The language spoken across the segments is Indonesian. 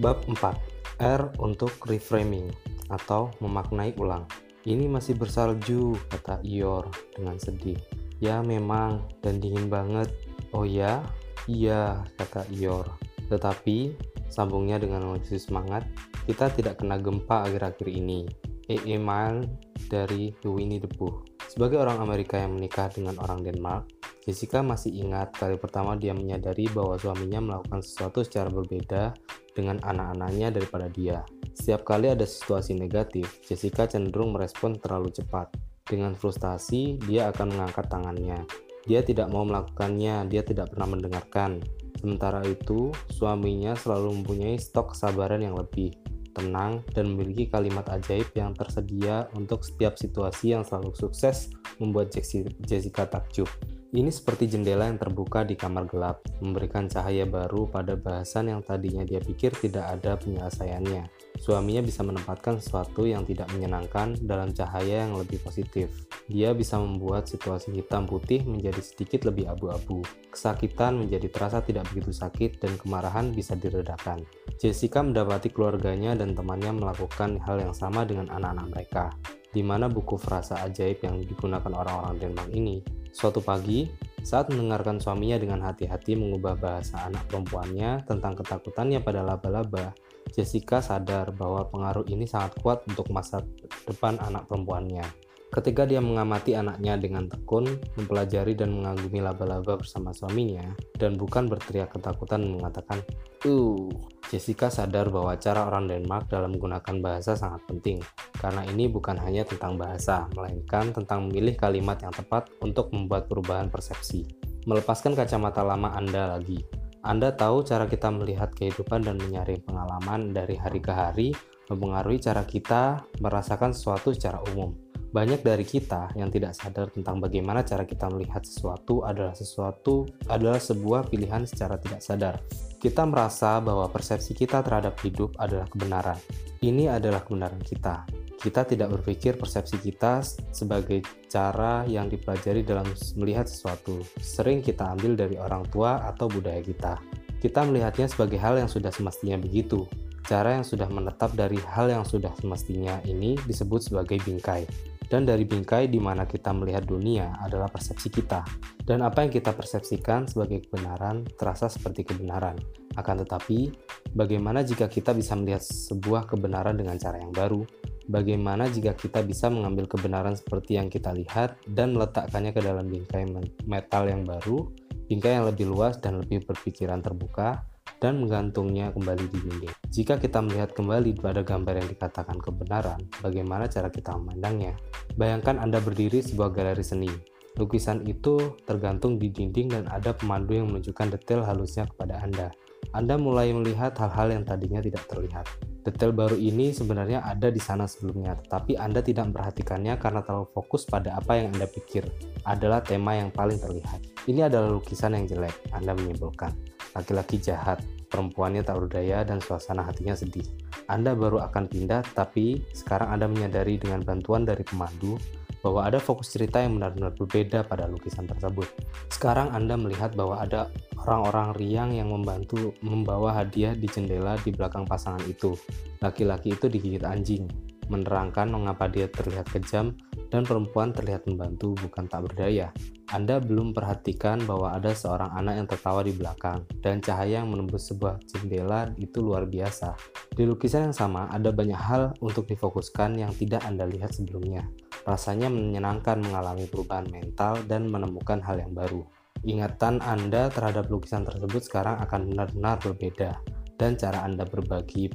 Bab 4 R untuk reframing atau memaknai ulang. Ini masih bersalju, kata Ior dengan sedih. Ya memang, dan dingin banget. Oh ya? Iya, kata Ior. Tetapi, sambungnya dengan lebih semangat, kita tidak kena gempa akhir-akhir ini. E.E. Mile dari The Winnie the. Sebagai orang Amerika yang menikah dengan orang Denmark, Jessica masih ingat kali pertama dia menyadari bahwa suaminya melakukan sesuatu secara berbeda dengan anak-anaknya daripada dia. Setiap kali ada situasi negatif, Jessica cenderung merespon terlalu cepat. Dengan frustasi, dia akan mengangkat tangannya. Dia tidak mau melakukannya, dia tidak pernah mendengarkan. Sementara itu, suaminya selalu mempunyai stok kesabaran yang lebih tenang, dan memiliki kalimat ajaib yang tersedia untuk setiap situasi yang selalu sukses membuat Jessica takjub. Ini seperti jendela yang terbuka di kamar gelap, memberikan cahaya baru pada bahasan yang tadinya dia pikir tidak ada penyelesaiannya. Suaminya bisa menempatkan sesuatu yang tidak menyenangkan dalam cahaya yang lebih positif. Dia bisa membuat situasi hitam putih menjadi sedikit lebih abu-abu. Kesakitan menjadi terasa tidak begitu sakit dan kemarahan bisa diredakan. Jessica mendapati keluarganya dan temannya melakukan hal yang sama dengan anak-anak mereka di mana buku frasa ajaib yang digunakan orang-orang Denmark ini. Suatu pagi, saat mendengarkan suaminya dengan hati-hati mengubah bahasa anak perempuannya tentang ketakutannya pada laba-laba, Jessica sadar bahwa pengaruh ini sangat kuat untuk masa depan anak perempuannya. Ketika dia mengamati anaknya dengan tekun, mempelajari dan mengagumi laba-laba bersama suaminya, dan bukan berteriak ketakutan mengatakan, Uh, Jessica sadar bahwa cara orang Denmark dalam menggunakan bahasa sangat penting, karena ini bukan hanya tentang bahasa, melainkan tentang memilih kalimat yang tepat untuk membuat perubahan persepsi. Melepaskan kacamata lama Anda lagi. Anda tahu cara kita melihat kehidupan dan menyaring pengalaman dari hari ke hari mempengaruhi cara kita merasakan sesuatu secara umum banyak dari kita yang tidak sadar tentang bagaimana cara kita melihat sesuatu adalah sesuatu adalah sebuah pilihan secara tidak sadar. Kita merasa bahwa persepsi kita terhadap hidup adalah kebenaran. Ini adalah kebenaran kita. Kita tidak berpikir persepsi kita sebagai cara yang dipelajari dalam melihat sesuatu. Sering kita ambil dari orang tua atau budaya kita. Kita melihatnya sebagai hal yang sudah semestinya begitu. Cara yang sudah menetap dari hal yang sudah semestinya ini disebut sebagai bingkai dan dari bingkai di mana kita melihat dunia adalah persepsi kita. Dan apa yang kita persepsikan sebagai kebenaran terasa seperti kebenaran. Akan tetapi, bagaimana jika kita bisa melihat sebuah kebenaran dengan cara yang baru? Bagaimana jika kita bisa mengambil kebenaran seperti yang kita lihat dan meletakkannya ke dalam bingkai metal yang baru, bingkai yang lebih luas dan lebih berpikiran terbuka, dan menggantungnya kembali di dinding. Jika kita melihat kembali pada gambar yang dikatakan kebenaran, bagaimana cara kita memandangnya? Bayangkan Anda berdiri sebuah galeri seni. Lukisan itu tergantung di dinding dan ada pemandu yang menunjukkan detail halusnya kepada Anda. Anda mulai melihat hal-hal yang tadinya tidak terlihat. Detail baru ini sebenarnya ada di sana sebelumnya, tetapi Anda tidak memperhatikannya karena terlalu fokus pada apa yang Anda pikir adalah tema yang paling terlihat. Ini adalah lukisan yang jelek, Anda menyimpulkan. Laki-laki jahat, perempuannya tak berdaya dan suasana hatinya sedih. Anda baru akan pindah, tapi sekarang Anda menyadari dengan bantuan dari pemandu bahwa ada fokus cerita yang benar-benar berbeda pada lukisan tersebut. Sekarang Anda melihat bahwa ada orang-orang riang yang membantu membawa hadiah di jendela di belakang pasangan itu. Laki-laki itu digigit anjing, menerangkan mengapa dia terlihat kejam dan perempuan terlihat membantu bukan tak berdaya. Anda belum perhatikan bahwa ada seorang anak yang tertawa di belakang, dan cahaya yang menembus sebuah jendela itu luar biasa. Di lukisan yang sama, ada banyak hal untuk difokuskan yang tidak Anda lihat sebelumnya. Rasanya menyenangkan mengalami perubahan mental dan menemukan hal yang baru. Ingatan Anda terhadap lukisan tersebut sekarang akan benar-benar berbeda, dan cara Anda berbagi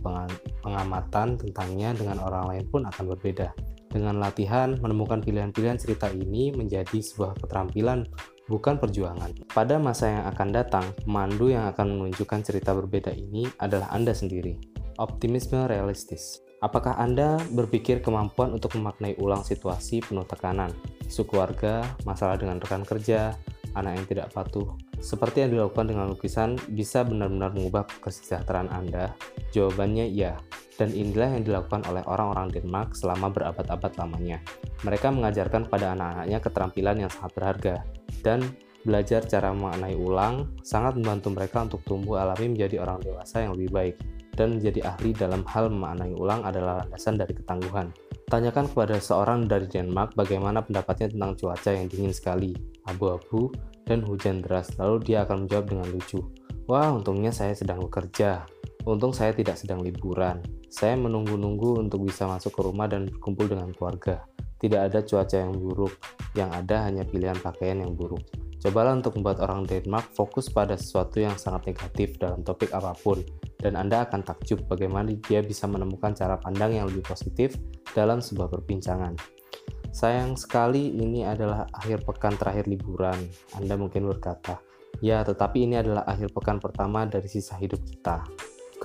pengamatan tentangnya dengan orang lain pun akan berbeda. Dengan latihan, menemukan pilihan-pilihan cerita ini menjadi sebuah keterampilan, bukan perjuangan. Pada masa yang akan datang, pemandu yang akan menunjukkan cerita berbeda ini adalah Anda sendiri. Optimisme realistis. Apakah Anda berpikir kemampuan untuk memaknai ulang situasi penuh tekanan, isu keluarga, masalah dengan rekan kerja, anak yang tidak patuh, seperti yang dilakukan dengan lukisan bisa benar-benar mengubah kesejahteraan Anda? Jawabannya iya. Dan inilah yang dilakukan oleh orang-orang Denmark selama berabad-abad lamanya. Mereka mengajarkan pada anak-anaknya keterampilan yang sangat berharga, dan belajar cara mengenai ulang sangat membantu mereka untuk tumbuh alami menjadi orang dewasa yang lebih baik. Dan menjadi ahli dalam hal memaknai ulang adalah landasan dari ketangguhan. Tanyakan kepada seorang dari Denmark bagaimana pendapatnya tentang cuaca yang dingin sekali, abu-abu, dan hujan deras, lalu dia akan menjawab dengan lucu. Wah, untungnya saya sedang bekerja. Untung saya tidak sedang liburan. Saya menunggu-nunggu untuk bisa masuk ke rumah dan berkumpul dengan keluarga. Tidak ada cuaca yang buruk, yang ada hanya pilihan pakaian yang buruk. Cobalah untuk membuat orang Denmark fokus pada sesuatu yang sangat negatif dalam topik apa pun, dan Anda akan takjub bagaimana dia bisa menemukan cara pandang yang lebih positif dalam sebuah perbincangan. Sayang sekali ini adalah akhir pekan terakhir liburan. Anda mungkin berkata, ya tetapi ini adalah akhir pekan pertama dari sisa hidup kita.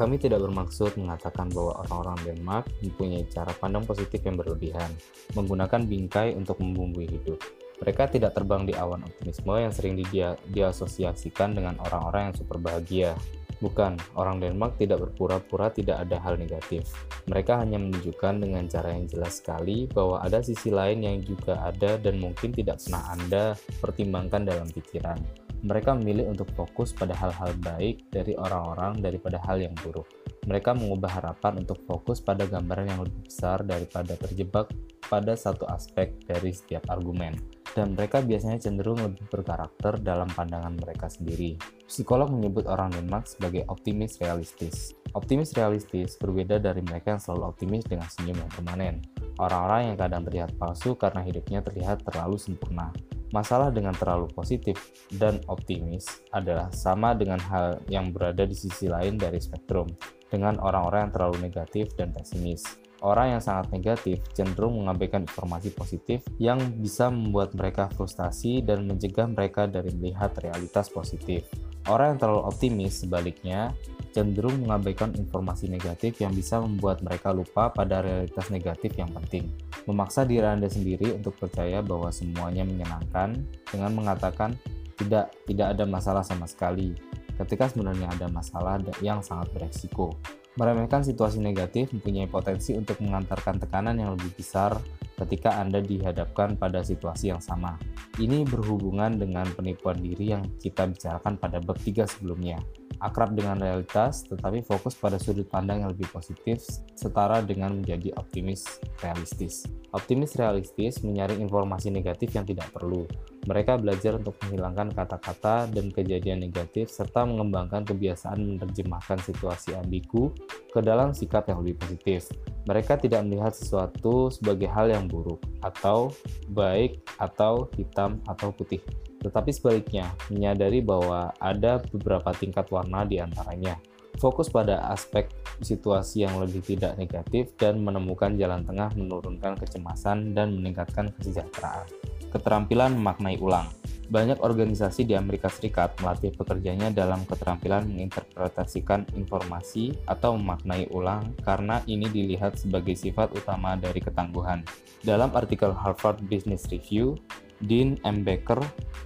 Kami tidak bermaksud mengatakan bahwa orang-orang Denmark mempunyai cara pandang positif yang berlebihan, menggunakan bingkai untuk membumbui hidup. Mereka tidak terbang di awan optimisme yang sering dia diasosiasikan dengan orang-orang yang super bahagia. Bukan, orang Denmark tidak berpura-pura tidak ada hal negatif. Mereka hanya menunjukkan dengan cara yang jelas sekali bahwa ada sisi lain yang juga ada dan mungkin tidak pernah Anda pertimbangkan dalam pikiran. Mereka memilih untuk fokus pada hal-hal baik dari orang-orang daripada hal yang buruk. Mereka mengubah harapan untuk fokus pada gambaran yang lebih besar daripada terjebak pada satu aspek dari setiap argumen dan mereka biasanya cenderung lebih berkarakter dalam pandangan mereka sendiri. Psikolog menyebut orang Denmark sebagai optimis realistis. Optimis realistis berbeda dari mereka yang selalu optimis dengan senyum yang permanen. Orang-orang yang kadang terlihat palsu karena hidupnya terlihat terlalu sempurna. Masalah dengan terlalu positif dan optimis adalah sama dengan hal yang berada di sisi lain dari spektrum, dengan orang-orang yang terlalu negatif dan pesimis. Orang yang sangat negatif cenderung mengabaikan informasi positif yang bisa membuat mereka frustasi dan mencegah mereka dari melihat realitas positif. Orang yang terlalu optimis, sebaliknya, cenderung mengabaikan informasi negatif yang bisa membuat mereka lupa pada realitas negatif yang penting. Memaksa diri Anda sendiri untuk percaya bahwa semuanya menyenangkan dengan mengatakan tidak, tidak ada masalah sama sekali, ketika sebenarnya ada masalah yang sangat beresiko. Meremehkan situasi negatif mempunyai potensi untuk mengantarkan tekanan yang lebih besar ketika Anda dihadapkan pada situasi yang sama. Ini berhubungan dengan penipuan diri yang kita bicarakan pada bab 3 sebelumnya. Akrab dengan realitas, tetapi fokus pada sudut pandang yang lebih positif, setara dengan menjadi optimis realistis. Optimis realistis menyaring informasi negatif yang tidak perlu, mereka belajar untuk menghilangkan kata-kata dan kejadian negatif serta mengembangkan kebiasaan menerjemahkan situasi ambigu ke dalam sikap yang lebih positif. Mereka tidak melihat sesuatu sebagai hal yang buruk atau baik atau hitam atau putih, tetapi sebaliknya menyadari bahwa ada beberapa tingkat warna di antaranya. Fokus pada aspek situasi yang lebih tidak negatif dan menemukan jalan tengah menurunkan kecemasan dan meningkatkan kesejahteraan. Keterampilan memaknai ulang. Banyak organisasi di Amerika Serikat melatih pekerjanya dalam keterampilan menginterpretasikan informasi atau memaknai ulang karena ini dilihat sebagai sifat utama dari ketangguhan. Dalam artikel Harvard Business Review, Dean M. Baker,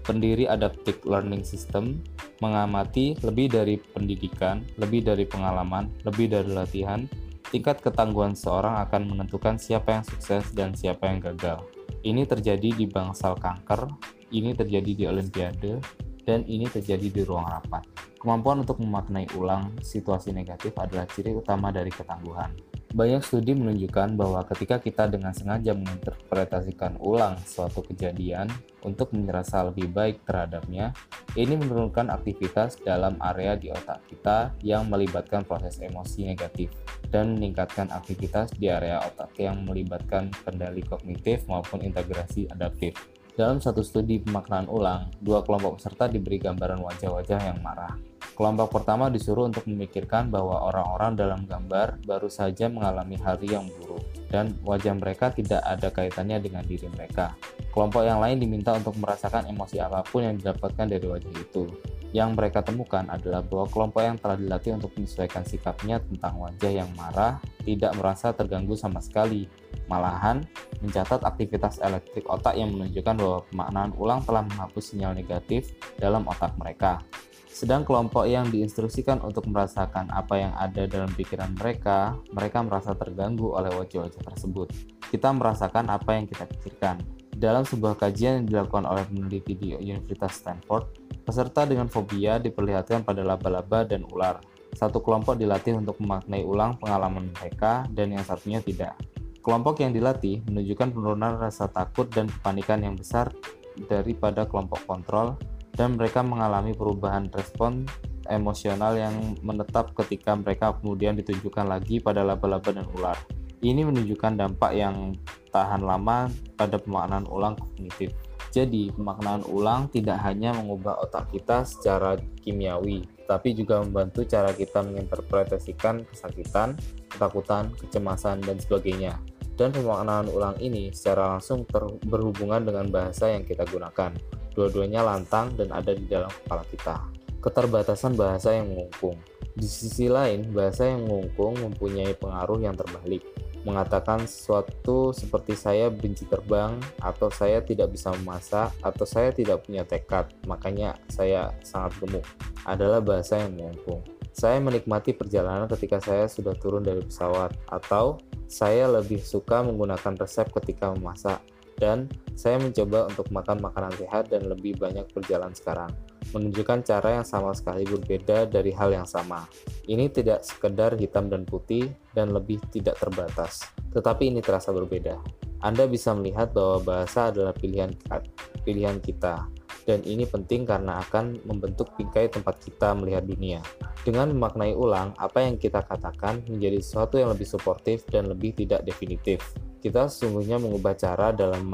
pendiri Adaptive Learning System, mengamati lebih dari pendidikan, lebih dari pengalaman, lebih dari latihan, tingkat ketangguhan seorang akan menentukan siapa yang sukses dan siapa yang gagal. Ini terjadi di bangsal kanker, ini terjadi di olimpiade, dan ini terjadi di ruang rapat. Kemampuan untuk memaknai ulang situasi negatif adalah ciri utama dari ketangguhan. Banyak studi menunjukkan bahwa ketika kita dengan sengaja menginterpretasikan ulang suatu kejadian untuk merasa lebih baik terhadapnya, ini menurunkan aktivitas dalam area di otak kita yang melibatkan proses emosi negatif dan meningkatkan aktivitas di area otak yang melibatkan kendali kognitif maupun integrasi adaptif. Dalam satu studi pemaknaan ulang, dua kelompok peserta diberi gambaran wajah-wajah yang marah. Kelompok pertama disuruh untuk memikirkan bahwa orang-orang dalam gambar baru saja mengalami hari yang buruk dan wajah mereka tidak ada kaitannya dengan diri mereka. Kelompok yang lain diminta untuk merasakan emosi apa pun yang didapatkan dari wajah itu. Yang mereka temukan adalah bahwa kelompok yang telah dilatih untuk menyesuaikan sikapnya tentang wajah yang marah tidak merasa terganggu sama sekali Malahan, mencatat aktivitas elektrik otak yang menunjukkan bahwa pemaknaan ulang telah menghapus sinyal negatif dalam otak mereka. Sedang kelompok yang diinstruksikan untuk merasakan apa yang ada dalam pikiran mereka, mereka merasa terganggu oleh wajah-wajah tersebut. Kita merasakan apa yang kita pikirkan. Dalam sebuah kajian yang dilakukan oleh peneliti di Universitas Stanford, peserta dengan fobia diperlihatkan pada laba-laba dan ular. Satu kelompok dilatih untuk memaknai ulang pengalaman mereka dan yang satunya tidak. Kelompok yang dilatih menunjukkan penurunan rasa takut dan kepanikan yang besar daripada kelompok kontrol dan mereka mengalami perubahan respon emosional yang menetap ketika mereka kemudian ditunjukkan lagi pada laba-laba dan ular. Ini menunjukkan dampak yang tahan lama pada pemaknaan ulang kognitif. Jadi, pemaknaan ulang tidak hanya mengubah otak kita secara kimiawi, tapi juga membantu cara kita menginterpretasikan kesakitan, ketakutan, kecemasan, dan sebagainya. Dan pemaknaan ulang ini secara langsung berhubungan dengan bahasa yang kita gunakan. Dua-duanya lantang dan ada di dalam kepala kita. Keterbatasan bahasa yang mengungkung. Di sisi lain, bahasa yang mengungkung mempunyai pengaruh yang terbalik mengatakan sesuatu seperti saya benci terbang atau saya tidak bisa memasak atau saya tidak punya tekad makanya saya sangat gemuk adalah bahasa yang mengungkung saya menikmati perjalanan ketika saya sudah turun dari pesawat atau saya lebih suka menggunakan resep ketika memasak dan saya mencoba untuk makan makanan sehat dan lebih banyak berjalan sekarang menunjukkan cara yang sama sekali berbeda dari hal yang sama. Ini tidak sekedar hitam dan putih dan lebih tidak terbatas, tetapi ini terasa berbeda. Anda bisa melihat bahwa bahasa adalah pilihan pilihan kita, dan ini penting karena akan membentuk bingkai tempat kita melihat dunia. Dengan memaknai ulang, apa yang kita katakan menjadi sesuatu yang lebih suportif dan lebih tidak definitif. Kita sesungguhnya mengubah cara dalam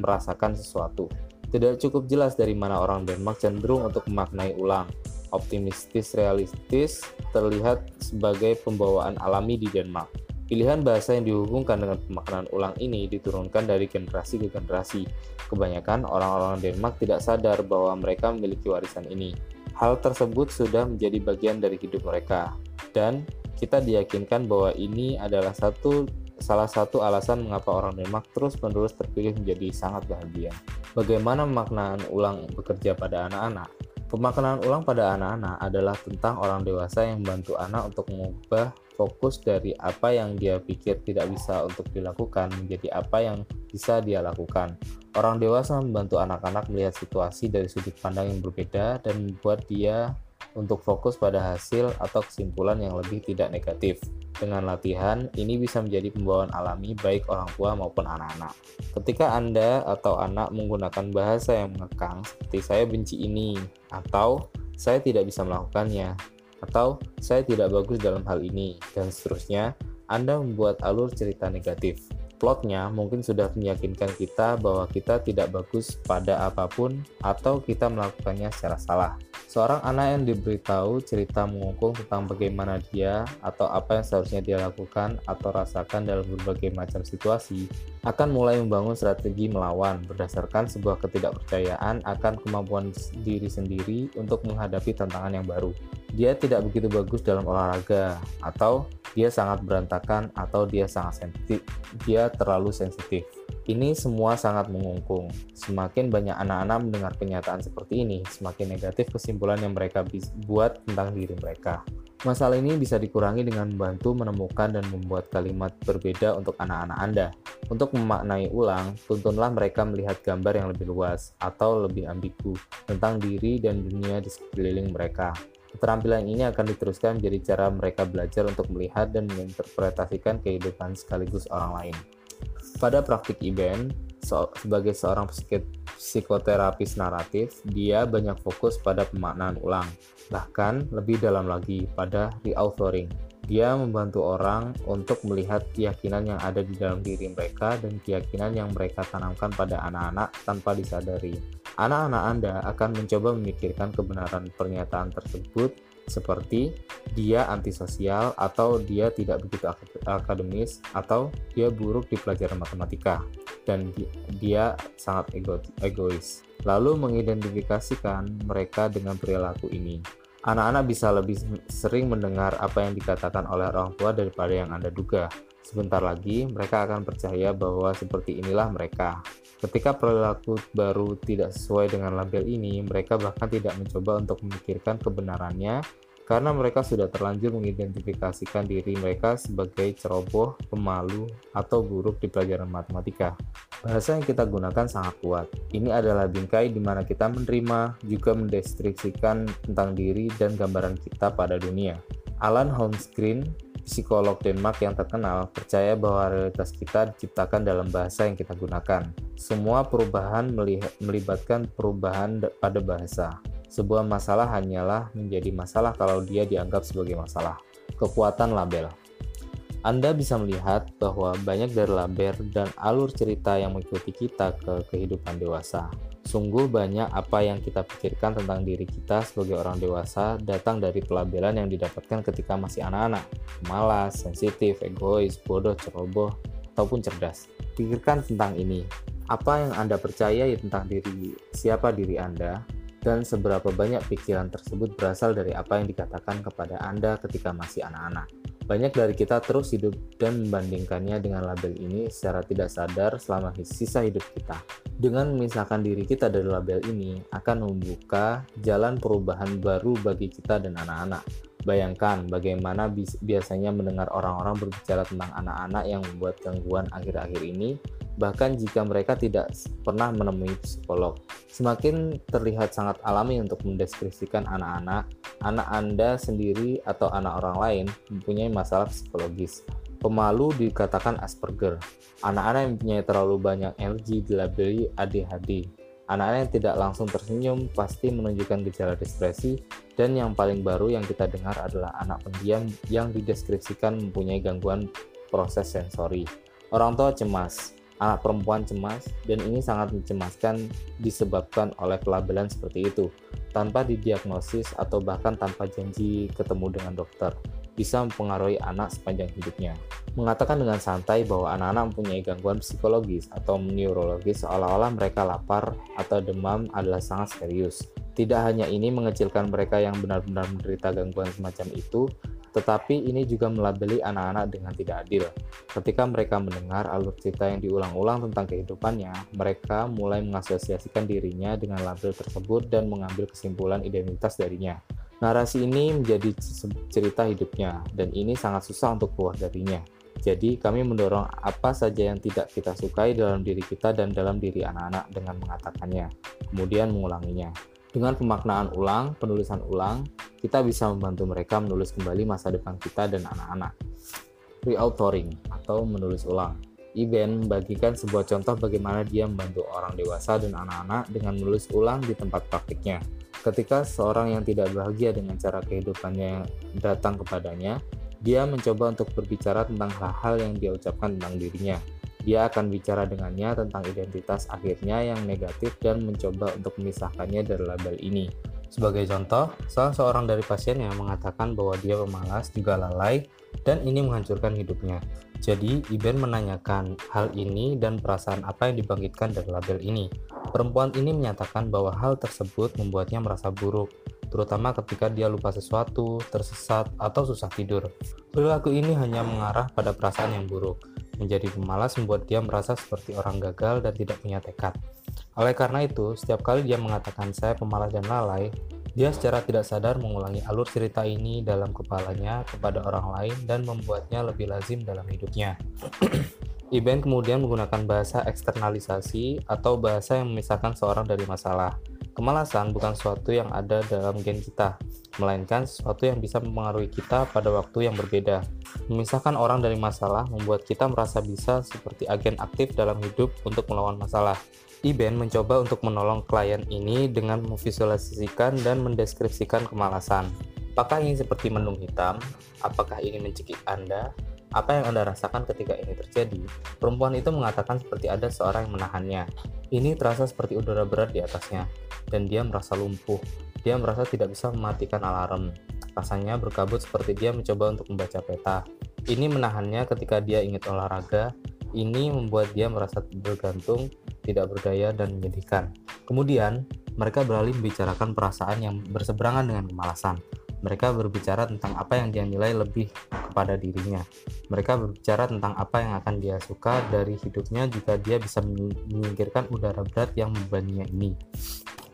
merasakan sesuatu. Tidak cukup jelas dari mana orang Denmark cenderung untuk memaknai ulang. Optimistis realistis terlihat sebagai pembawaan alami di Denmark. Pilihan bahasa yang dihubungkan dengan pemaknaan ulang ini diturunkan dari generasi ke generasi. Kebanyakan orang-orang Denmark tidak sadar bahwa mereka memiliki warisan ini. Hal tersebut sudah menjadi bagian dari hidup mereka, dan kita diyakinkan bahwa ini adalah satu salah satu alasan mengapa orang Denmark terus-menerus terpilih menjadi sangat bahagia. Bagaimana pemaknaan ulang bekerja pada anak-anak? Pemaknaan ulang pada anak-anak adalah tentang orang dewasa yang membantu anak untuk mengubah fokus dari apa yang dia pikir tidak bisa untuk dilakukan menjadi apa yang bisa dia lakukan. Orang dewasa membantu anak-anak melihat situasi dari sudut pandang yang berbeda dan membuat dia untuk fokus pada hasil atau kesimpulan yang lebih tidak negatif. Dengan latihan, ini bisa menjadi pembawaan alami baik orang tua maupun anak-anak. Ketika Anda atau anak menggunakan bahasa yang mengekang seperti saya benci ini, atau saya tidak bisa melakukannya, atau saya tidak bagus dalam hal ini, dan seterusnya, Anda membuat alur cerita negatif. Plotnya mungkin sudah meyakinkan kita bahwa kita tidak bagus pada apa pun atau kita melakukannya secara salah. Seorang anak yang diberitahu cerita mengungkung tentang bagaimana dia atau apa yang seharusnya dia lakukan atau rasakan dalam berbagai macam situasi akan mulai membangun strategi melawan berdasarkan sebuah ketidakpercayaan akan kemampuan diri sendiri untuk menghadapi tantangan yang baru. Dia tidak begitu bagus dalam olahraga atau dia sangat berantakan atau dia sangat sensitif. Dia terlalu sensitif. Ini semua sangat mengungkung. Semakin banyak anak-anak mendengar kenyataan seperti ini, semakin negatif kesimpulan yang mereka buat tentang diri mereka. Masalah ini bisa dikurangi dengan membantu menemukan dan membuat kalimat berbeda untuk anak-anak Anda. Untuk memaknai ulang, tuntunlah mereka melihat gambar yang lebih luas atau lebih ambigu tentang diri dan dunia di sekeliling mereka. Keterampilan ini akan diteruskan menjadi cara mereka belajar untuk melihat dan menginterpretasikan kehidupan sekaligus orang lain. Pada praktik event, so, sebagai seorang psikoterapis naratif, dia banyak fokus pada pemaknaan ulang, bahkan lebih dalam lagi pada reauthoring. Dia membantu orang untuk melihat keyakinan yang ada di dalam diri mereka dan keyakinan yang mereka tanamkan pada anak-anak tanpa disadari. Anak-anak Anda akan mencoba memikirkan kebenaran pernyataan tersebut seperti dia antisosial atau dia tidak begitu akademis atau dia buruk di pelajaran matematika dan dia sangat ego egois. Lalu mengidentifikasikan mereka dengan perilaku ini. Anak-anak bisa lebih sering mendengar apa yang dikatakan oleh orang tua daripada yang Anda duga. Sebentar lagi, mereka akan percaya bahwa seperti inilah mereka. Ketika perilaku baru tidak sesuai dengan label ini, mereka bahkan tidak mencoba untuk memikirkan kebenarannya karena mereka sudah terlanjur mengidentifikasikan diri mereka sebagai ceroboh, pemalu, atau buruk di pelajaran matematika. Bahasa yang kita gunakan sangat kuat. Ini adalah bingkai di mana kita menerima, juga mendestriksikan tentang diri dan gambaran kita pada dunia. Alan Holmgren, psikolog Denmark yang terkenal, percaya bahwa realitas kita diciptakan dalam bahasa yang kita gunakan. Semua perubahan melibatkan perubahan pada bahasa. Sebuah masalah hanyalah menjadi masalah kalau dia dianggap sebagai masalah. Kekuatan label. Anda bisa melihat bahwa banyak dari label dan alur cerita yang mengikuti kita ke kehidupan dewasa. Sungguh banyak apa yang kita pikirkan tentang diri kita sebagai orang dewasa datang dari pelabelan yang didapatkan ketika masih anak-anak. Malas, sensitif, egois, bodoh, ceroboh, ataupun cerdas. Pikirkan tentang ini. Apa yang Anda percaya tentang diri siapa diri Anda dan seberapa banyak pikiran tersebut berasal dari apa yang dikatakan kepada Anda ketika masih anak-anak. Banyak dari kita terus hidup dan membandingkannya dengan label ini secara tidak sadar selama sisa hidup kita. Dengan memisahkan diri kita dari label ini akan membuka jalan perubahan baru bagi kita dan anak-anak. Bayangkan bagaimana biasanya mendengar orang-orang berbicara tentang anak-anak yang membuat gangguan akhir-akhir ini bahkan jika mereka tidak pernah menemui psikolog. Semakin terlihat sangat alami untuk mendeskripsikan anak-anak, anak Anda sendiri atau anak orang lain mempunyai masalah psikologis. Pemalu dikatakan Asperger. Anak-anak yang mempunyai terlalu banyak energi dilabeli ADHD. Anak-anak yang tidak langsung tersenyum pasti menunjukkan gejala depresi dan yang paling baru yang kita dengar adalah anak pendiam yang dideskripsikan mempunyai gangguan proses sensori. Orang tua cemas, anak perempuan cemas dan ini sangat mencemaskan disebabkan oleh pelabelan seperti itu tanpa didiagnosis atau bahkan tanpa janji ketemu dengan dokter bisa mempengaruhi anak sepanjang hidupnya. Mengatakan dengan santai bahwa anak-anak mempunyai gangguan psikologis atau neurologis seolah-olah mereka lapar atau demam adalah sangat serius. Tidak hanya ini mengecilkan mereka yang benar-benar menderita gangguan semacam itu, tetapi ini juga melabeli anak-anak dengan tidak adil. Ketika mereka mendengar alur cerita yang diulang-ulang tentang kehidupannya, mereka mulai mengasosiasikan dirinya dengan label tersebut dan mengambil kesimpulan identitas darinya. Narasi ini menjadi cerita hidupnya, dan ini sangat susah untuk keluar darinya. Jadi, kami mendorong apa saja yang tidak kita sukai dalam diri kita dan dalam diri anak-anak dengan mengatakannya, kemudian mengulanginya. Dengan pemaknaan ulang, penulisan ulang, kita bisa membantu mereka menulis kembali masa depan kita dan anak-anak. Re-authoring atau menulis ulang. Iben membagikan sebuah contoh bagaimana dia membantu orang dewasa dan anak-anak dengan menulis ulang di tempat praktiknya. Ketika seorang yang tidak bahagia dengan cara kehidupannya datang kepadanya, dia mencoba untuk berbicara tentang hal-hal yang dia ucapkan tentang dirinya, dia akan bicara dengannya tentang identitas akhirnya yang negatif dan mencoba untuk memisahkannya dari label ini. Sebagai contoh, salah seorang dari pasien yang mengatakan bahwa dia pemalas juga lalai dan ini menghancurkan hidupnya. Jadi, Iben menanyakan hal ini dan perasaan apa yang dibangkitkan dari label ini. Perempuan ini menyatakan bahwa hal tersebut membuatnya merasa buruk, terutama ketika dia lupa sesuatu, tersesat, atau susah tidur. Perilaku ini hanya mengarah pada perasaan yang buruk. Menjadi pemalas membuat dia merasa seperti orang gagal dan tidak punya tekad. Oleh karena itu, setiap kali dia mengatakan saya pemalas dan lalai, dia secara tidak sadar mengulangi alur cerita ini dalam kepalanya kepada orang lain dan membuatnya lebih lazim dalam hidupnya. Iben kemudian menggunakan bahasa eksternalisasi atau bahasa yang memisahkan seorang dari masalah. Kemalasan bukan sesuatu yang ada dalam gen kita, melainkan sesuatu yang bisa mempengaruhi kita pada waktu yang berbeda. Memisahkan orang dari masalah membuat kita merasa bisa seperti agen aktif dalam hidup untuk melawan masalah. Iben mencoba untuk menolong klien ini dengan memvisualisasikan dan mendeskripsikan kemalasan. Apakah ini seperti mendung hitam? Apakah ini mencekik Anda? Apa yang Anda rasakan ketika ini terjadi? Perempuan itu mengatakan seperti ada seorang yang menahannya. Ini terasa seperti udara berat di atasnya dan dia merasa lumpuh. Dia merasa tidak bisa mematikan alarm. Rasanya berkabut seperti dia mencoba untuk membaca peta. Ini menahannya ketika dia ingin olahraga. Ini membuat dia merasa bergantung, tidak berdaya, dan menyedihkan. Kemudian, mereka beralih membicarakan perasaan yang berseberangan dengan kemalasan. Mereka berbicara tentang apa yang dia nilai lebih kepada dirinya. Mereka berbicara tentang apa yang akan dia suka dari hidupnya jika dia bisa menyingkirkan udara berat yang membebaninya ini.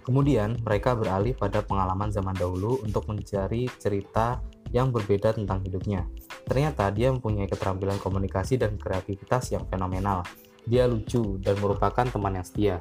Kemudian, mereka beralih pada pengalaman zaman dahulu untuk mencari cerita yang berbeda tentang hidupnya. Ternyata dia mempunyai keterampilan komunikasi dan kreativitas yang fenomenal. Dia lucu dan merupakan teman yang setia.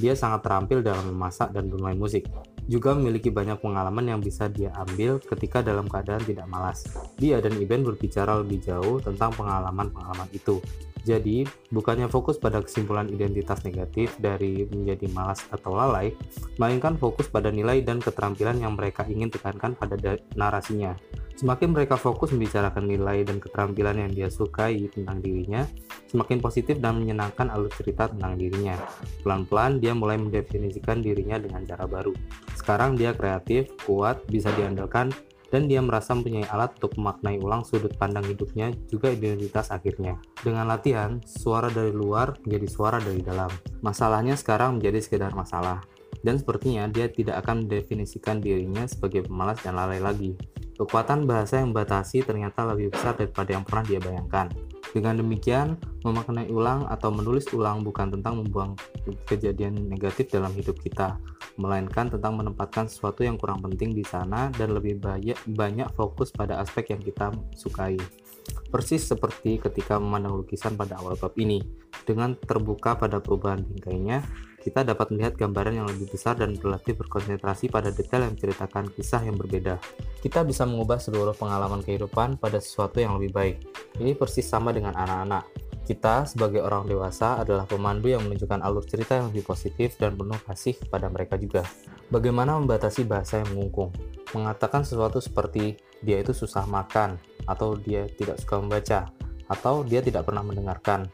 Dia sangat terampil dalam memasak dan bermain musik. Juga memiliki banyak pengalaman yang bisa dia ambil ketika dalam keadaan tidak malas. Dia dan Iben berbicara lebih jauh tentang pengalaman-pengalaman itu. Jadi, bukannya fokus pada kesimpulan identitas negatif dari menjadi malas atau lalai, melainkan fokus pada nilai dan keterampilan yang mereka ingin tekankan pada narasinya. Semakin mereka fokus membicarakan nilai dan keterampilan yang dia sukai tentang dirinya, semakin positif dan menyenangkan alur cerita tentang dirinya. Pelan-pelan dia mulai mendefinisikan dirinya dengan cara baru. Sekarang dia kreatif, kuat, bisa diandalkan, dan dia merasa mempunyai alat untuk memaknai ulang sudut pandang hidupnya juga identitas akhirnya. Dengan latihan, suara dari luar menjadi suara dari dalam. Masalahnya sekarang menjadi sekedar masalah. Dan sepertinya dia tidak akan mendefinisikan dirinya sebagai pemalas dan lalai lagi. Kekuatan bahasa yang membatasi ternyata lebih besar daripada yang pernah dia bayangkan. Dengan demikian, memaknai ulang atau menulis ulang bukan tentang membuang kejadian negatif dalam hidup kita, melainkan tentang menempatkan sesuatu yang kurang penting di sana dan lebih banyak, banyak fokus pada aspek yang kita sukai. Persis seperti ketika memandang lukisan pada awal bab ini, dengan terbuka pada perubahan bingkainya, kita dapat melihat gambaran yang lebih besar dan berlatih berkonsentrasi pada detail yang menceritakan kisah yang berbeda. Kita bisa mengubah seluruh pengalaman kehidupan pada sesuatu yang lebih baik. Ini persis sama dengan anak-anak. Kita sebagai orang dewasa adalah pemandu yang menunjukkan alur cerita yang lebih positif dan penuh kasih kepada mereka juga. Bagaimana membatasi bahasa yang mengungkung? Mengatakan sesuatu seperti dia itu susah makan, atau dia tidak suka membaca, atau dia tidak pernah mendengarkan,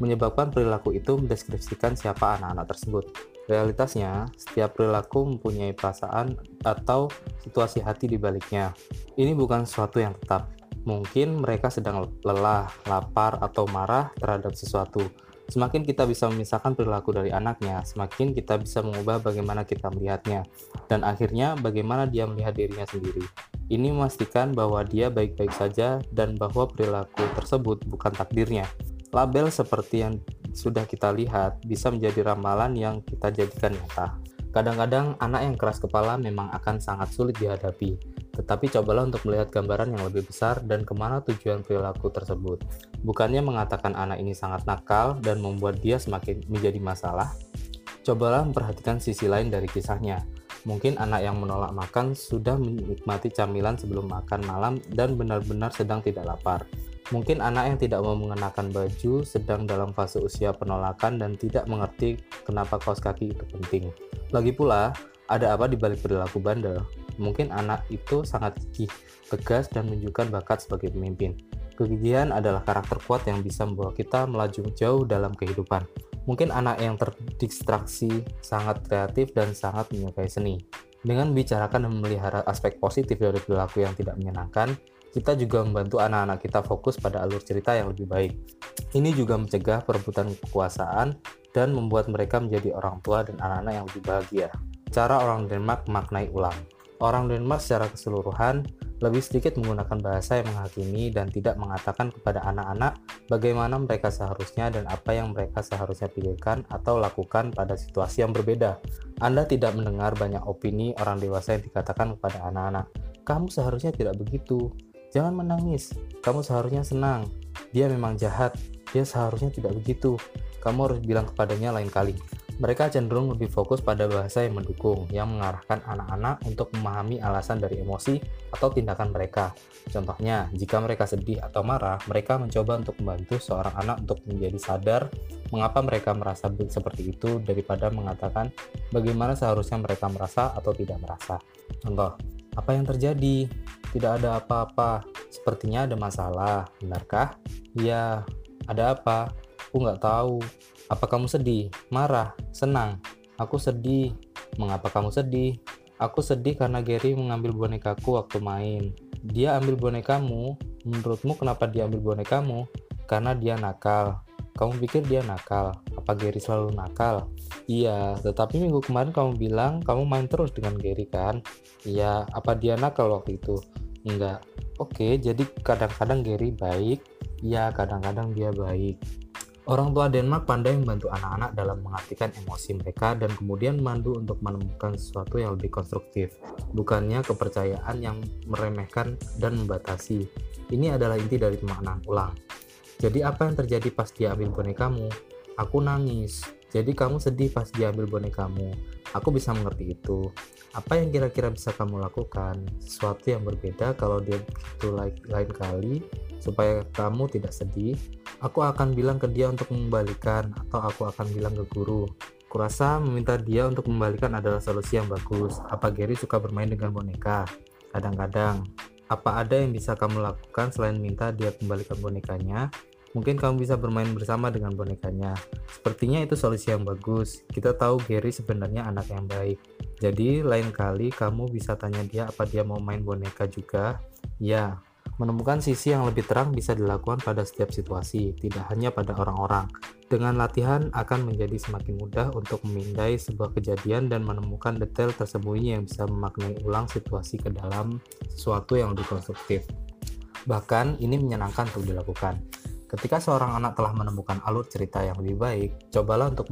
menyebabkan perilaku itu mendeskripsikan siapa anak-anak tersebut. Realitasnya, setiap perilaku mempunyai perasaan atau situasi hati di baliknya. Ini bukan sesuatu yang tetap. Mungkin mereka sedang lelah, lapar, atau marah terhadap sesuatu. Semakin kita bisa memisahkan perilaku dari anaknya, semakin kita bisa mengubah bagaimana kita melihatnya, dan akhirnya bagaimana dia melihat dirinya sendiri. Ini memastikan bahwa dia baik-baik saja dan bahwa perilaku tersebut bukan takdirnya. Label seperti yang sudah kita lihat bisa menjadi ramalan yang kita jadikan nyata. Kadang-kadang anak yang keras kepala memang akan sangat sulit dihadapi, tetapi cobalah untuk melihat gambaran yang lebih besar dan ke mana tujuan perilaku tersebut. Bukannya mengatakan anak ini sangat nakal dan membuat dia semakin menjadi masalah, cobalah memperhatikan sisi lain dari kisahnya. Mungkin anak yang menolak makan sudah menikmati camilan sebelum makan malam dan benar-benar sedang tidak lapar. Mungkin anak yang tidak mau mengenakan baju sedang dalam fase usia penolakan dan tidak mengerti kenapa kaos kaki itu penting. Lagi pula, ada apa di balik perilaku bandel? Mungkin anak itu sangat gigih, tegas, dan menunjukkan bakat sebagai pemimpin. Kegigihan adalah karakter kuat yang bisa membawa kita melaju jauh dalam kehidupan. Mungkin anak yang terdistraksi, sangat kreatif, dan sangat menyukai seni. Dengan membicarakan dan memelihara aspek positif dari perilaku yang tidak menyenangkan, kita juga membantu anak-anak kita fokus pada alur cerita yang lebih baik. Ini juga mencegah perebutan kekuasaan dan membuat mereka menjadi orang tua dan anak-anak yang lebih bahagia. Cara orang Denmark maknai ulang. Orang Denmark secara keseluruhan lebih sedikit menggunakan bahasa yang menghakimi dan tidak mengatakan kepada anak-anak bagaimana mereka seharusnya dan apa yang mereka seharusnya pikirkan atau lakukan pada situasi yang berbeda. Anda tidak mendengar banyak opini orang dewasa yang dikatakan kepada anak-anak, "Kamu seharusnya tidak begitu, Jangan menangis, kamu seharusnya senang. Dia memang jahat, dia seharusnya tidak begitu. Kamu harus bilang kepadanya lain kali. Mereka cenderung lebih fokus pada bahasa yang mendukung, yang mengarahkan anak-anak untuk memahami alasan dari emosi atau tindakan mereka. Contohnya, jika mereka sedih atau marah, mereka mencoba untuk membantu seorang anak untuk menjadi sadar mengapa mereka merasa seperti itu daripada mengatakan bagaimana seharusnya mereka merasa atau tidak merasa. Contoh, apa yang terjadi? Tidak ada apa-apa. Sepertinya ada masalah. Benarkah? Ya, ada apa? Aku nggak tahu. Apa kamu sedih? Marah? Senang? Aku sedih. Mengapa kamu sedih? Aku sedih karena Gary mengambil bonekaku waktu main. Dia ambil bonekamu. Menurutmu kenapa dia ambil bonekamu? Karena dia nakal. Kamu pikir dia nakal? Apa Gary selalu nakal? Iya, tetapi minggu kemarin kamu bilang kamu main terus dengan Gary kan? Iya, apa dia nakal waktu itu? Enggak. Oke, jadi kadang-kadang Gary baik, iya kadang-kadang dia baik. Orang tua Denmark pandai membantu anak-anak dalam mengartikan emosi mereka dan kemudian mandu untuk menemukan sesuatu yang lebih konstruktif, bukannya kepercayaan yang meremehkan dan membatasi. Ini adalah inti dari pemaknaan ulang. Jadi apa yang terjadi pas dia ambil bonekamu? Aku nangis. Jadi kamu sedih pas dia ambil bonekamu. Aku bisa mengerti itu. Apa yang kira-kira bisa kamu lakukan? Sesuatu yang berbeda kalau dia begitu lain kali supaya kamu tidak sedih. Aku akan bilang ke dia untuk mengembalikan atau aku akan bilang ke guru. Kurasa meminta dia untuk membalikan adalah solusi yang bagus. Apa Gary suka bermain dengan boneka? Kadang-kadang. Apa ada yang bisa kamu lakukan selain minta dia kembalikan bonekanya? Mungkin kamu bisa bermain bersama dengan bonekanya. Sepertinya itu solusi yang bagus. Kita tahu Gary sebenarnya anak yang baik. Jadi lain kali kamu bisa tanya dia apa dia mau main boneka juga. Ya, Menemukan sisi yang lebih terang bisa dilakukan pada setiap situasi, tidak hanya pada orang-orang. Dengan latihan akan menjadi semakin mudah untuk memindai sebuah kejadian dan menemukan detail tersembunyi yang bisa memaknai ulang situasi ke dalam sesuatu yang lebih konstruktif. Bahkan ini menyenangkan untuk dilakukan. Ketika seorang anak telah menemukan alur cerita yang lebih baik, cobalah untuk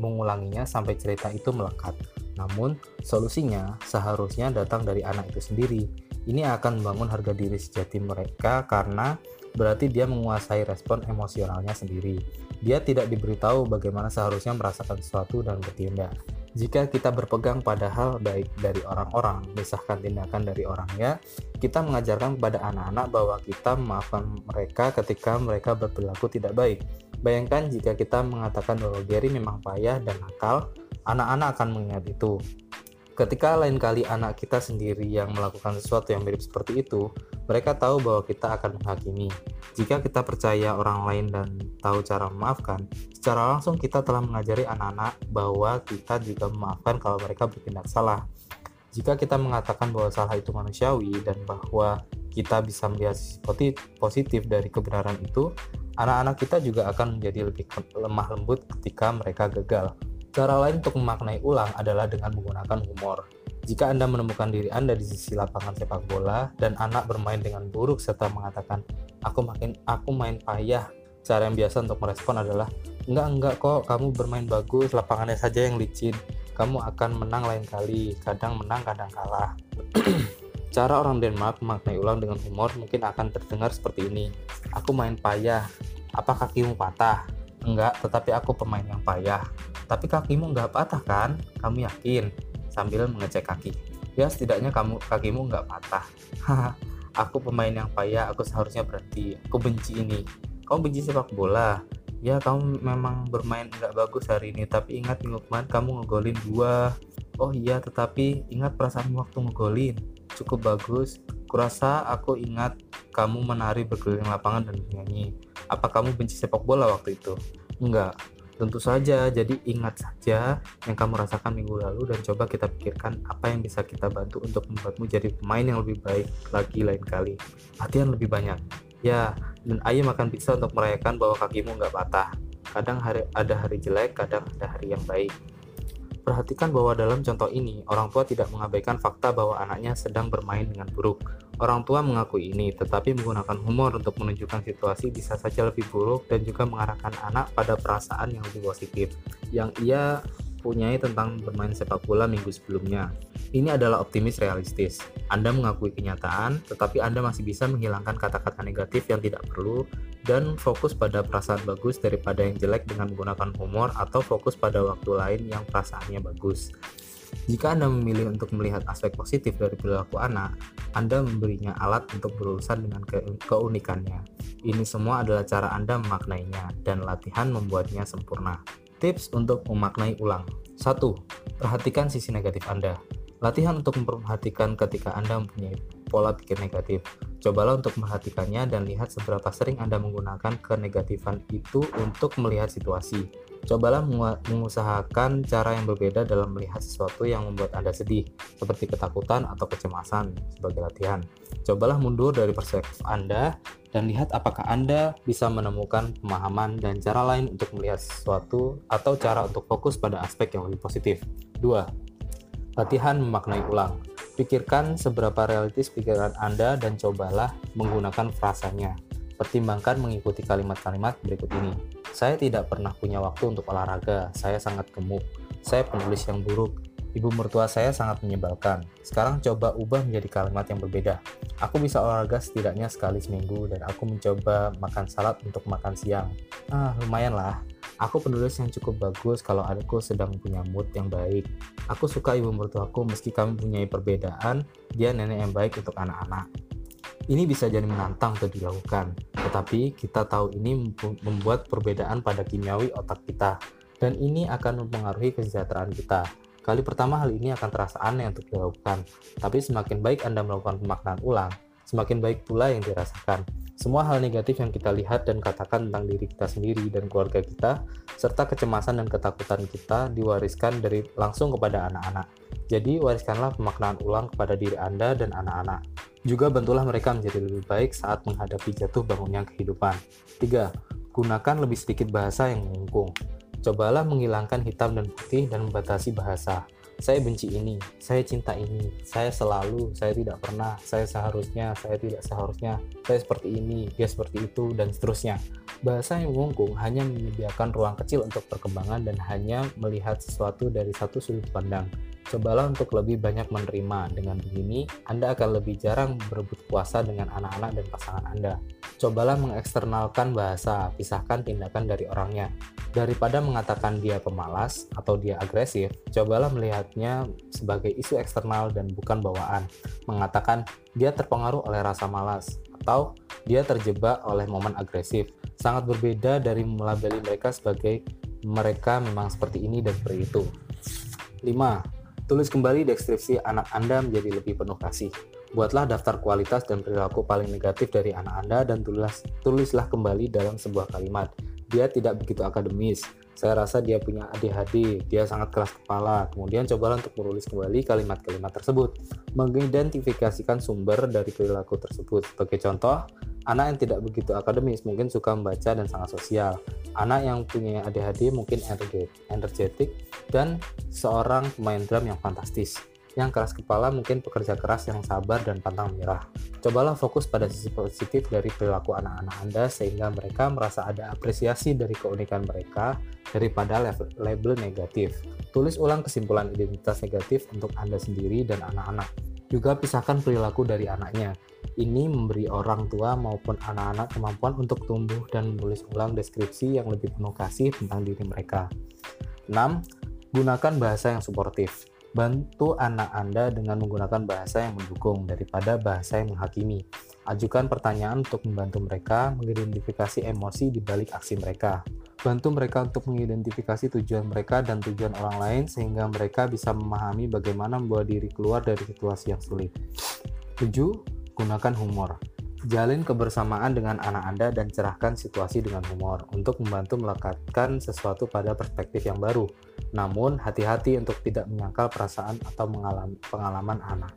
mengulanginya sampai cerita itu melekat. Namun, solusinya seharusnya datang dari anak itu sendiri, ini akan membangun harga diri sejati mereka karena berarti dia menguasai respon emosionalnya sendiri. Dia tidak diberitahu bagaimana seharusnya merasakan sesuatu dan bertindak. Jika kita berpegang pada hal baik dari orang-orang, misalkan tindakan dari orangnya, kita mengajarkan kepada anak-anak bahwa kita memaafkan mereka ketika mereka berperilaku tidak baik. Bayangkan jika kita mengatakan bahwa Gary memang payah dan nakal, anak-anak akan mengingat itu. Ketika lain kali anak kita sendiri yang melakukan sesuatu yang mirip seperti itu, mereka tahu bahwa kita akan menghakimi. Jika kita percaya orang lain dan tahu cara memaafkan, secara langsung kita telah mengajari anak-anak bahwa kita juga memaafkan kalau mereka bertindak salah. Jika kita mengatakan bahwa salah itu manusiawi dan bahwa kita bisa melihat positif dari kebenaran itu, anak-anak kita juga akan menjadi lebih lemah lembut ketika mereka gagal. Cara lain untuk memaknai ulang adalah dengan menggunakan humor. Jika Anda menemukan diri Anda di sisi lapangan sepak bola dan anak bermain dengan buruk serta mengatakan, "Aku makin aku main payah." Cara yang biasa untuk merespon adalah, "Enggak, enggak kok, kamu bermain bagus, lapangannya saja yang licin. Kamu akan menang lain kali, kadang menang, kadang kalah." Cara orang Denmark memaknai ulang dengan humor mungkin akan terdengar seperti ini. Aku main payah. Apa kakimu patah? Enggak, tetapi aku pemain yang payah. Tapi kakimu nggak patah kan? Kamu yakin? Sambil mengecek kaki. Ya setidaknya kamu kakimu nggak patah. aku pemain yang payah, aku seharusnya berhenti. Aku benci ini. Kamu benci sepak bola? Ya kamu memang bermain nggak bagus hari ini, tapi ingat minggu kemarin kamu ngegolin dua. Oh iya, tetapi ingat perasaan waktu ngegolin. Cukup bagus. Kurasa aku ingat kamu menari berkeliling lapangan dan bernyanyi. Apa kamu benci sepak bola waktu itu? Enggak, Tentu saja, jadi ingat saja yang kamu rasakan minggu lalu dan coba kita pikirkan apa yang bisa kita bantu untuk membuatmu jadi pemain yang lebih baik lagi lain kali. Latihan lebih banyak. Ya, dan ayo makan pizza untuk merayakan bahwa kakimu nggak patah. Kadang hari, ada hari jelek, kadang ada hari yang baik. Perhatikan bahwa dalam contoh ini, orang tua tidak mengabaikan fakta bahwa anaknya sedang bermain dengan buruk. Orang tua mengakui ini, tetapi menggunakan humor untuk menunjukkan situasi bisa saja lebih buruk dan juga mengarahkan anak pada perasaan yang lebih positif yang ia punyai tentang bermain sepak bola minggu sebelumnya. Ini adalah optimis realistis. Anda mengakui kenyataan, tetapi Anda masih bisa menghilangkan kata-kata negatif yang tidak perlu dan fokus pada perasaan bagus daripada yang jelek dengan menggunakan humor atau fokus pada waktu lain yang perasaannya bagus. Jika Anda memilih untuk melihat aspek positif dari perilaku anak, Anda memberinya alat untuk berurusan dengan ke keunikannya. Ini semua adalah cara Anda memaknainya, dan latihan membuatnya sempurna. Tips untuk memaknai ulang 1. Perhatikan sisi negatif Anda. Latihan untuk memperhatikan ketika Anda mempunyai pola pikir negatif. Cobalah untuk memperhatikannya dan lihat seberapa sering Anda menggunakan kenegatifan itu untuk melihat situasi. Cobalah mengusahakan cara yang berbeda dalam melihat sesuatu yang membuat Anda sedih, seperti ketakutan atau kecemasan sebagai latihan. Cobalah mundur dari perspektif Anda dan lihat apakah Anda bisa menemukan pemahaman dan cara lain untuk melihat sesuatu atau cara untuk fokus pada aspek yang lebih positif. 2. Latihan memaknai ulang. Pikirkan seberapa realistis pikiran Anda dan cobalah menggunakan frasanya. Pertimbangkan mengikuti kalimat-kalimat berikut ini. Saya tidak pernah punya waktu untuk olahraga. Saya sangat gemuk. Saya penulis yang buruk. Ibu mertua saya sangat menyebalkan. Sekarang coba ubah menjadi kalimat yang berbeda. Aku bisa olahraga setidaknya sekali seminggu dan aku mencoba makan salad untuk makan siang. Ah, lumayan lah. Aku penulis yang cukup bagus kalau adikku sedang punya mood yang baik. Aku suka ibu mertuaku meski kami punya perbedaan, dia nenek yang baik untuk anak-anak. Ini bisa jadi menantang untuk dilakukan, tetapi kita tahu ini membuat perbedaan pada kimiawi otak kita, dan ini akan mempengaruhi kesejahteraan kita. Kali pertama hal ini akan terasa aneh untuk dilakukan, tapi semakin baik Anda melakukan pemaknaan ulang, semakin baik pula yang dirasakan. Semua hal negatif yang kita lihat dan katakan tentang diri kita sendiri dan keluarga kita, serta kecemasan dan ketakutan kita diwariskan dari langsung kepada anak-anak. Jadi, wariskanlah pemaknaan ulang kepada diri Anda dan anak-anak. Juga bantulah mereka menjadi lebih baik saat menghadapi jatuh bangunnya kehidupan. 3. Gunakan lebih sedikit bahasa yang mengungkung. Cobalah menghilangkan hitam dan putih dan membatasi bahasa saya benci ini, saya cinta ini, saya selalu, saya tidak pernah, saya seharusnya, saya tidak seharusnya, saya seperti ini, dia seperti itu, dan seterusnya. Bahasa yang mengungkung hanya menyediakan ruang kecil untuk perkembangan dan hanya melihat sesuatu dari satu sudut pandang. Cobalah untuk lebih banyak menerima. Dengan begini, Anda akan lebih jarang berebut kuasa dengan anak-anak dan pasangan Anda. Cobalah mengeksternalkan bahasa, pisahkan tindakan dari orangnya. Daripada mengatakan dia pemalas atau dia agresif, cobalah melihatnya sebagai isu eksternal dan bukan bawaan. Mengatakan dia terpengaruh oleh rasa malas atau dia terjebak oleh momen agresif. Sangat berbeda dari melabeli mereka sebagai mereka memang seperti ini dan seperti itu. 5. Tulis kembali deskripsi anak Anda menjadi lebih penuh kasih. Buatlah daftar kualitas dan perilaku paling negatif dari anak Anda dan tulis, tulislah kembali dalam sebuah kalimat dia tidak begitu akademis. Saya rasa dia punya ADHD, dia sangat keras kepala. Kemudian cobalah untuk menulis kembali kalimat-kalimat tersebut. Mengidentifikasikan sumber dari perilaku tersebut. Sebagai contoh, anak yang tidak begitu akademis mungkin suka membaca dan sangat sosial. Anak yang punya ADHD mungkin energetik dan seorang pemain drum yang fantastis yang keras kepala mungkin pekerja keras yang sabar dan pantang menyerah. Cobalah fokus pada sisi positif dari perilaku anak-anak Anda sehingga mereka merasa ada apresiasi dari keunikan mereka daripada label negatif. Tulis ulang kesimpulan identitas negatif untuk Anda sendiri dan anak-anak. Juga pisahkan perilaku dari anaknya. Ini memberi orang tua maupun anak-anak kemampuan untuk tumbuh dan menulis ulang deskripsi yang lebih penuh kasih tentang diri mereka. 6. Gunakan bahasa yang suportif. Bantu anak Anda dengan menggunakan bahasa yang mendukung daripada bahasa yang menghakimi. Ajukan pertanyaan untuk membantu mereka mengidentifikasi emosi di balik aksi mereka. Bantu mereka untuk mengidentifikasi tujuan mereka dan tujuan orang lain sehingga mereka bisa memahami bagaimana membawa diri keluar dari situasi yang sulit. 7. Gunakan humor. Jalin kebersamaan dengan anak Anda dan cerahkan situasi dengan humor untuk membantu melekatkan sesuatu pada perspektif yang baru. Namun, hati-hati untuk tidak menyangkal perasaan atau pengalaman anak.